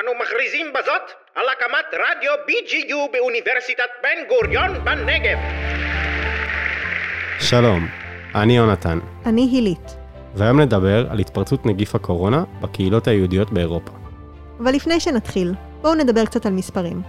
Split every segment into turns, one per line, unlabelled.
אנו מכריזים בזאת על הקמת רדיו BGU באוניברסיטת בן גוריון בנגב.
שלום, אני יונתן,
אני הילית.
והיום נדבר על התפרצות נגיף הקורונה בקהילות היהודיות באירופה.
אבל לפני שנתחיל, בואו נדבר קצת על מספרים.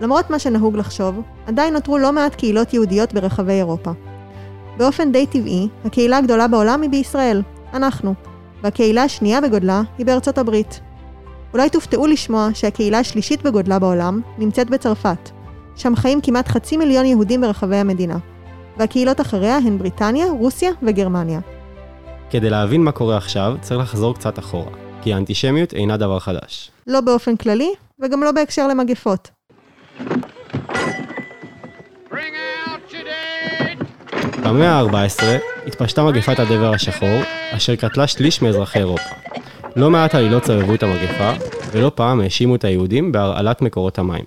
למרות מה שנהוג לחשוב, עדיין נותרו לא מעט קהילות יהודיות ברחבי אירופה. באופן די טבעי, הקהילה הגדולה בעולם היא בישראל, אנחנו, והקהילה השנייה בגודלה היא בארצות הברית. אולי תופתעו לשמוע שהקהילה השלישית בגודלה בעולם נמצאת בצרפת, שם חיים כמעט חצי מיליון יהודים ברחבי המדינה, והקהילות אחריה הן בריטניה, רוסיה וגרמניה.
כדי להבין מה קורה עכשיו, צריך לחזור קצת אחורה, כי האנטישמיות אינה דבר חדש.
לא באופן כללי, וגם לא בהקשר למגפות.
במאה ה-14 התפשטה מגפת הדבר השחור, אשר קטלה שליש מאזרחי אירופה. לא מעט עלילות סבבו את המגפה, ולא פעם האשימו את היהודים בהרעלת מקורות המים.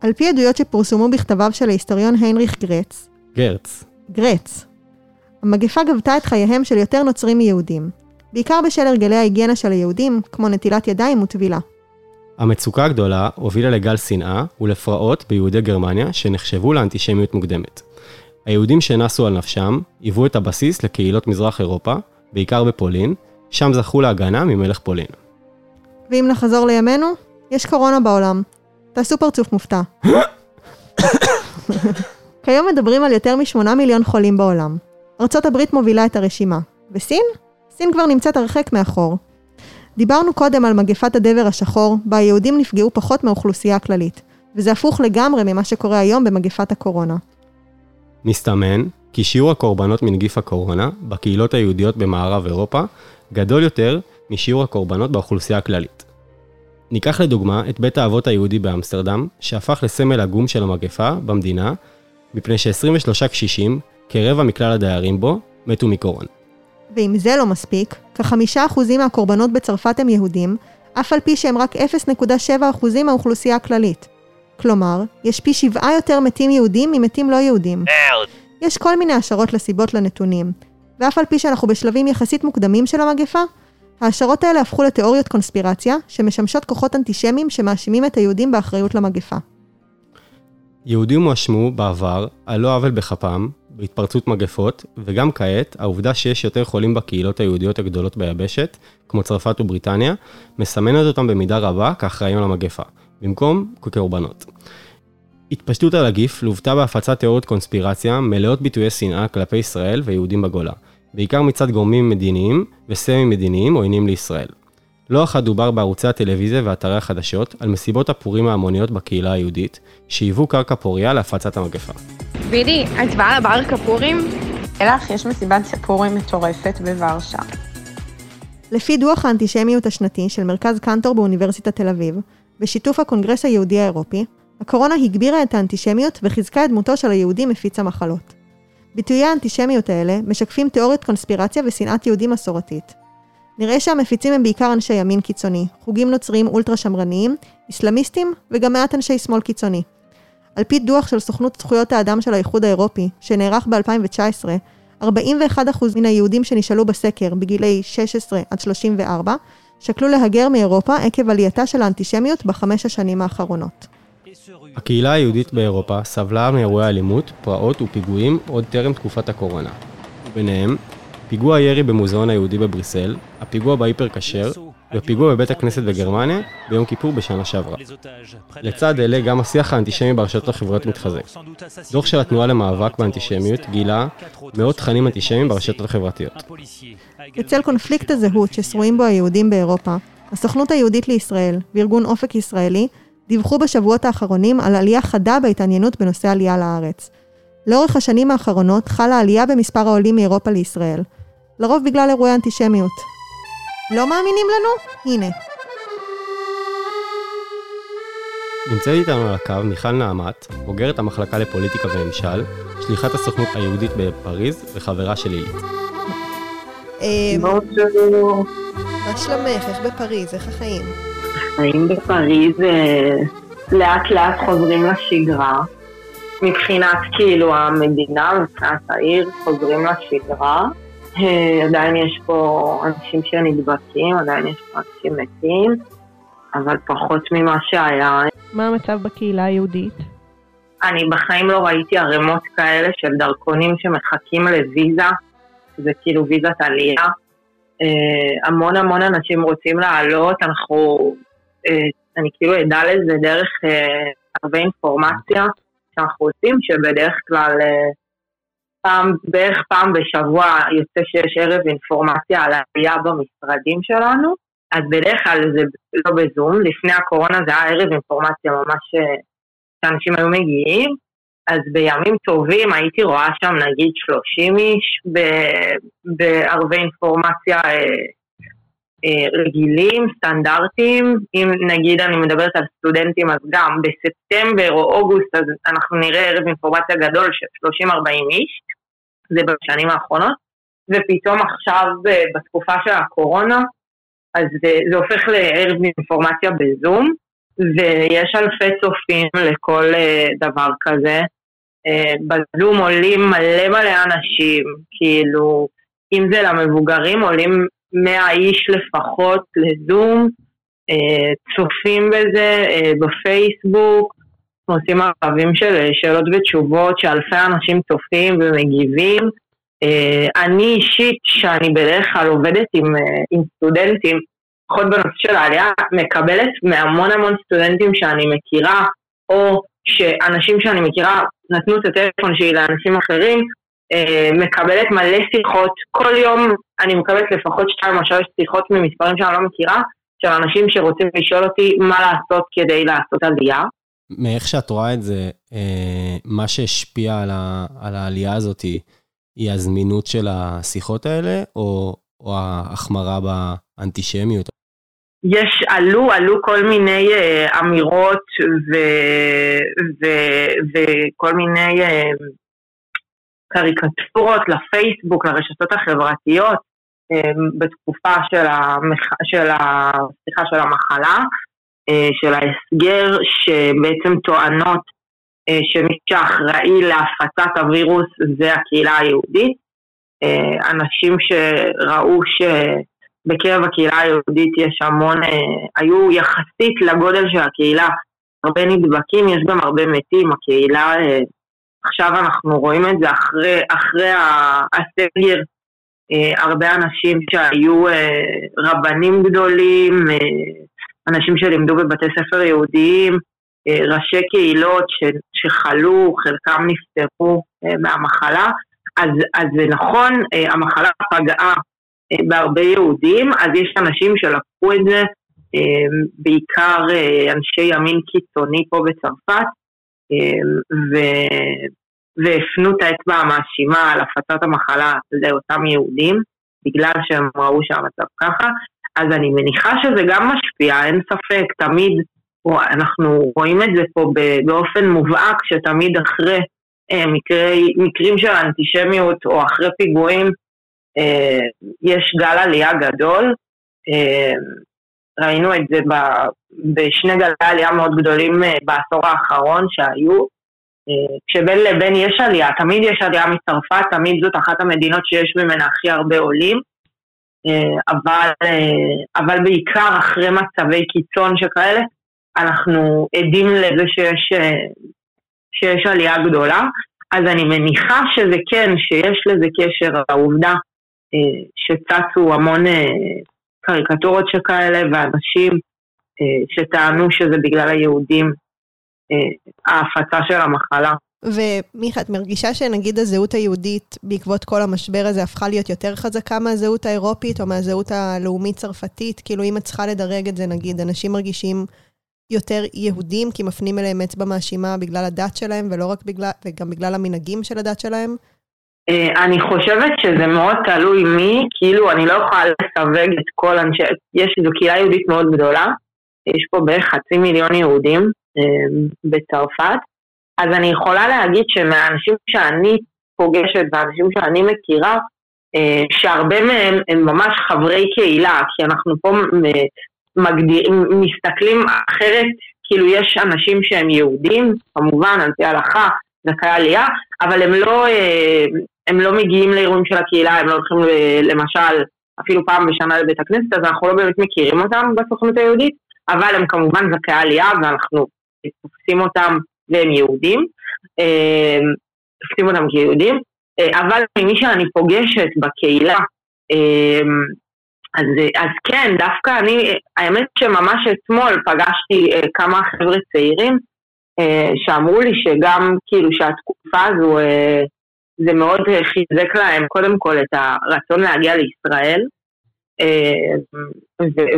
על פי עדויות שפורסמו בכתביו של ההיסטוריון היינריך גרץ,
גרץ,
גרץ, המגפה גבתה את חייהם של יותר נוצרים מיהודים, בעיקר בשל הרגלי ההיגיינה של היהודים, כמו נטילת ידיים וטבילה.
המצוקה הגדולה הובילה לגל שנאה ולפרעות ביהודי גרמניה שנחשבו לאנטישמיות מוקדמת. היהודים שנסו על נפשם היוו את הבסיס לקהילות מזרח אירופה, בעיקר בפולין, שם זכו להגנה ממלך פולין.
ואם נחזור לימינו, יש קורונה בעולם. תעשו פרצוף מופתע. כיום מדברים על יותר מ-8 מיליון חולים בעולם. ארצות הברית מובילה את הרשימה. וסין? סין כבר נמצאת הרחק מאחור. דיברנו קודם על מגפת הדבר השחור, בה היהודים נפגעו פחות מהאוכלוסייה הכללית, וזה הפוך לגמרי ממה שקורה היום במגפת הקורונה.
מסתמן כי שיעור הקורבנות מנגיף הקורונה בקהילות היהודיות במערב אירופה גדול יותר משיעור הקורבנות באוכלוסייה הכללית. ניקח לדוגמה את בית האבות היהודי באמסטרדם, שהפך לסמל עגום של המגפה במדינה, מפני ש-23 קשישים, כרבע מכלל הדיירים בו, מתו מקורונה.
ואם זה לא מספיק, כחמישה אחוזים מהקורבנות בצרפת הם יהודים, אף על פי שהם רק 0.7 אחוזים מהאוכלוסייה הכללית. כלומר, יש פי שבעה יותר מתים יהודים ממתים לא יהודים. יש כל מיני השערות לסיבות לנתונים, ואף על פי שאנחנו בשלבים יחסית מוקדמים של המגפה, ההשערות האלה הפכו לתיאוריות קונספירציה, שמשמשות כוחות אנטישמיים שמאשימים את היהודים באחריות למגפה.
יהודים הואשמו בעבר, על לא עוול בכפם, בהתפרצות מגפות, וגם כעת, העובדה שיש יותר חולים בקהילות היהודיות הגדולות ביבשת, כמו צרפת ובריטניה, מסמנת אותם במידה רבה כאחראים למגפה, במקום כקורבנות. התפשטות הנגיף לוותה בהפצת תיאוריות קונספירציה מלאות ביטויי שנאה כלפי ישראל ויהודים בגולה, בעיקר מצד גורמים מדיניים וסמי מדיניים עוינים לישראל. לא אחת דובר בערוצי הטלוויזיה ואתרי החדשות על מסיבות הפורים ההמוניות בקהילה היהודית, שהיוו קרקע פוריה להפצת המגפה.
בידי, את באה לבר כפורים?
אלך, יש מסיבת פורים מטורפת בוורשה.
לפי דוח האנטישמיות השנתי של מרכז קנטור באוניברסיטת תל אביב, בשיתוף הקונגרס היהודי האירופי, הקורונה הגבירה את האנטישמיות וחיזקה את דמותו של היהודי מפיץ המחלות. ביטויי האנטישמיות האלה משקפים תיאוריית קונספירציה ושנאת יהודים מסורתית. נראה שהמפיצים הם בעיקר אנשי ימין קיצוני, חוגים נוצריים אולטרה שמרניים, איסלאמיסטים וגם מעט אנשי שמאל קיצוני. על פי דוח של סוכנות זכויות האדם של האיחוד האירופי, שנערך ב-2019, 41% מן היהודים שנשאלו בסקר בגילי 16 עד 34, שקלו להגר מאירופה עקב עלייתה של האנטישמיות בחמש השנים האחרונות.
הקהילה היהודית באירופה סבלה מאירועי אלימות, פרעות ופיגועים עוד טרם תקופת הקורונה. ביניהם, פיגוע ירי במוזיאון היהודי בבריסל, הפיגוע בהיפר כשר, ופיגוע בבית הכנסת בגרמניה ביום כיפור בשנה שעברה. לצד אלה גם השיח האנטישמי ברשתות החברתיות מתחזק. דוח של התנועה למאבק באנטישמיות גילה מאות תכנים אנטישמיים ברשתות החברתיות.
בצל קונפליקט הזהות ששרויים בו היהודים באירופה, הסוכנות היהודית לישראל וארגון אופק ישראלי דיווחו בשבועות האחרונים על עלייה חדה בהתעניינות בנושא עלייה לארץ. לאורך השנים האחרונות חלה עלייה במספר העולים מאירופה לישראל, לרוב בגלל אירועי אנטישמיות. לא מאמינים לנו? הנה.
נמצאת איתנו על הקו מיכל נעמת, בוגרת המחלקה לפוליטיקה וממשל, שליחת הסוכנות היהודית בפריז וחברה של עילית.
בונז'ור.
מה שלומך? איך בפריז? איך החיים?
החיים בפריז אה, לאט לאט חוזרים לשגרה. מבחינת כאילו המדינה, מבחינת העיר, חוזרים לשגרה. אה, עדיין יש פה אנשים שנדבקים, עדיין יש פה אנשים מתים, אבל פחות ממה שהיה.
מה המצב בקהילה היהודית?
אני בחיים לא ראיתי ערימות כאלה של דרכונים שמחכים לוויזה, שזה כאילו ויזת עלייה. אה, המון המון אנשים רוצים לעלות, אנחנו, אה, אני כאילו אדע לזה דרך הרבה אינפורמציה שאנחנו עושים, שבדרך כלל פעם, בערך פעם בשבוע יוצא שיש ערב אינפורמציה על העלייה במשרדים שלנו, אז בדרך כלל זה לא בזום, לפני הקורונה זה היה ערב אינפורמציה ממש שאנשים היו מגיעים, אז בימים טובים הייתי רואה שם נגיד 30 איש בערבי אינפורמציה אה, אה, רגילים, סטנדרטיים, אם נגיד אני מדברת על סטודנטים אז גם בספטמבר או אוגוסט אז אנחנו נראה ערב אינפורמציה גדול של 30-40 איש, זה בשנים האחרונות, ופתאום עכשיו אה, בתקופה של הקורונה אז זה, זה הופך לערב אינפורמציה בזום, ויש אלפי צופים לכל דבר כזה. בזום עולים מלא מלא אנשים, כאילו, אם זה למבוגרים עולים 100 איש לפחות לזום, צופים בזה בפייסבוק, עושים ערבים של שאלות ותשובות שאלפי אנשים צופים ומגיבים. אני אישית, שאני בדרך כלל עובדת עם, עם סטודנטים, לפחות בנושא של העלייה, מקבלת מהמון המון סטודנטים שאני מכירה, או שאנשים שאני מכירה נתנו את הטלפון שלי לאנשים אחרים, אה, מקבלת מלא שיחות, כל יום אני מקבלת לפחות שתיים או שלוש שיחות ממספרים שאני לא מכירה, של אנשים שרוצים לשאול אותי מה לעשות כדי לעשות עלייה.
מאיך שאת רואה את זה, אה, מה שהשפיע על, ה, על העלייה הזאת היא הזמינות של השיחות האלה, או, או ההחמרה באנטישמיות?
יש, עלו, עלו כל מיני uh, אמירות ו, ו, וכל מיני uh, קריקטורות לפייסבוק, לרשתות החברתיות, uh, בתקופה של, המח, של, ה, סליחה, של המחלה, של ההסגר, שבעצם טוענות uh, שמי שאחראי להפצת הווירוס זה הקהילה היהודית. Uh, אנשים שראו ש... בקרב הקהילה היהודית יש המון, אה, היו יחסית לגודל של הקהילה הרבה נדבקים, יש גם הרבה מתים, הקהילה, אה, עכשיו אנחנו רואים את זה אחרי, אחרי הסגר, אה, הרבה אנשים שהיו אה, רבנים גדולים, אה, אנשים שלימדו בבתי ספר יהודיים, אה, ראשי קהילות ש, שחלו, חלקם נפטרו אה, מהמחלה, אז, אז זה נכון, אה, המחלה פגעה בהרבה יהודים, אז יש אנשים שלקחו את זה, בעיקר אנשי ימין קיצוני פה בצרפת, ו... והפנו את האצבע המאשימה על הפצת המחלה לאותם יהודים, בגלל שהם ראו שהמצב ככה, אז אני מניחה שזה גם משפיע, אין ספק, תמיד אנחנו רואים את זה פה באופן מובהק, שתמיד אחרי אה, מקרי, מקרים של אנטישמיות או אחרי פיגועים, אה, יש גל עלייה גדול, אה, ראינו את זה בשני גלי עלייה מאוד גדולים בעשור האחרון שהיו, כשבין לבין יש עלייה, תמיד יש עלייה מצרפת, תמיד זאת אחת המדינות שיש ממנה הכי הרבה עולים, אבל, אבל בעיקר אחרי מצבי קיצון שכאלה, אנחנו עדים לזה שיש, שיש עלייה גדולה, אז אני מניחה שזה כן, שיש לזה קשר, העובדה אה, שצצו המון אה, קריקטורות שכאלה ואנשים אה, שטענו שזה בגלל היהודים ההפצה של המחלה.
ומיכה, את מרגישה שנגיד הזהות היהודית בעקבות כל המשבר הזה הפכה להיות יותר חזקה מהזהות האירופית או מהזהות הלאומית-צרפתית? כאילו אם את צריכה לדרג את זה, נגיד, אנשים מרגישים יותר יהודים כי מפנים אליהם אצבע מאשימה בגלל הדת שלהם ולא רק בגלל, וגם בגלל המנהגים של הדת שלהם?
אה, אני חושבת שזה מאוד תלוי מי, כאילו אני לא יכולה לסווג את כל אנשי, יש איזו קהילה יהודית מאוד גדולה, יש פה בערך חצי מיליון יהודים אה, בצרפת, אז אני יכולה להגיד שמהאנשים שאני פוגשת והאנשים שאני מכירה, אה, שהרבה מהם הם ממש חברי קהילה, כי אנחנו פה מגדיר, מסתכלים אחרת, כאילו יש אנשים שהם יהודים, כמובן על פי ההלכה, זכאי עלייה, אבל הם לא, אה, הם לא מגיעים לאירועים של הקהילה, הם לא הולכים למשל אפילו פעם בשנה לבית הכנסת, אז אנחנו לא באמת מכירים אותם בסוכנות היהודית, אבל הם כמובן זכאי עלייה ואנחנו תופסים אותם והם יהודים, אה, תופסים אותם כיהודים, אה, אבל ממי שאני פוגשת בקהילה, אה, אז, אז כן, דווקא אני, האמת שממש אתמול פגשתי כמה חבר'ה צעירים שאמרו לי שגם כאילו שהתקופה הזו זה מאוד חיזק להם קודם כל את הרצון להגיע לישראל.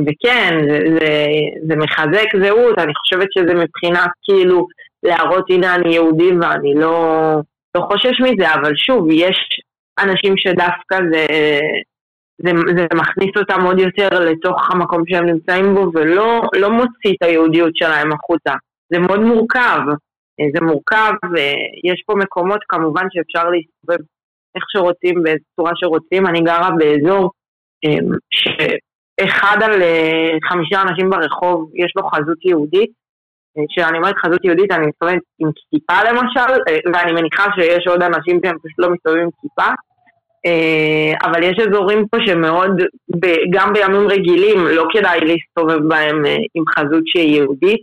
וכן, זה, זה, זה מחזק זהות, אני חושבת שזה מבחינת כאילו להראות הנה אני יהודי ואני לא, לא חושש מזה, אבל שוב, יש אנשים שדווקא זה, זה, זה מכניס אותם עוד יותר לתוך המקום שהם נמצאים בו ולא לא מוציא את היהודיות שלהם החוצה. זה מאוד מורכב, זה מורכב, ויש פה מקומות כמובן שאפשר להסתובב איך שרוצים, באיזו צורה שרוצים. אני גרה באזור אמ, שאחד על אה, חמישה אנשים ברחוב יש לו חזות יהודית. אה, כשאני אומרת חזות יהודית אני מסתובבת עם כיפה למשל, אה, ואני מניחה שיש עוד אנשים שהם פשוט לא מסתובבים עם כיפה. אבל יש אזורים פה שמאוד, גם בימים רגילים, לא כדאי להסתובב בהם עם חזות שהיא יהודית.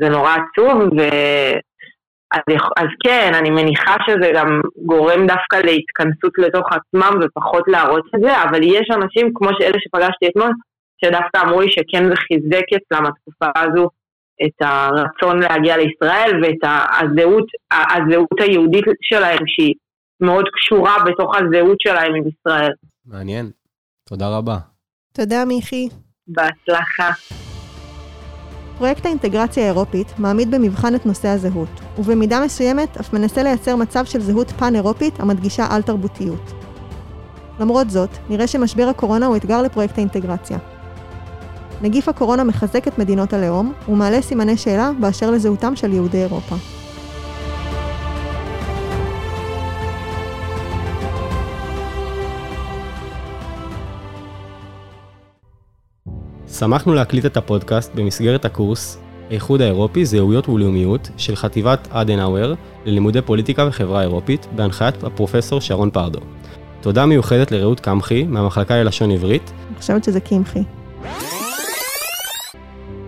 זה נורא עצוב, ו... אז, אז כן, אני מניחה שזה גם גורם דווקא להתכנסות לתוך עצמם ופחות להראות את זה, אבל יש אנשים, כמו שאלה שפגשתי אתמול, שדווקא אמרו לי שכן זה חיזק אצלם התקופה הזו את הרצון להגיע לישראל ואת הזהות, הזהות היהודית שלהם שהיא מאוד קשורה בתוך הזהות שלהם עם ישראל.
מעניין. תודה רבה.
תודה מיכי.
בהצלחה.
פרויקט האינטגרציה האירופית מעמיד במבחן את נושא הזהות, ובמידה מסוימת אף מנסה לייצר מצב של זהות פן-אירופית המדגישה על-תרבותיות. למרות זאת, נראה שמשבר הקורונה הוא אתגר לפרויקט האינטגרציה. נגיף הקורונה מחזק את מדינות הלאום, ומעלה סימני שאלה באשר לזהותם של יהודי אירופה.
שמחנו להקליט את הפודקאסט במסגרת הקורס האיחוד האירופי זהויות ולאומיות של חטיבת אדנאוור ללימודי פוליטיקה וחברה אירופית בהנחיית הפרופסור שרון פרדו. תודה מיוחדת לרעות קמחי מהמחלקה ללשון עברית.
אני חושבת שזה קמחי.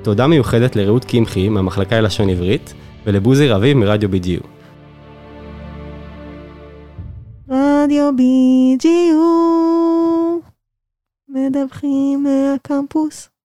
תודה מיוחדת לרעות קמחי מהמחלקה ללשון עברית ולבוזי רביב מרדיו BGU.
רדיו BGU מדווחים מהקמפוס.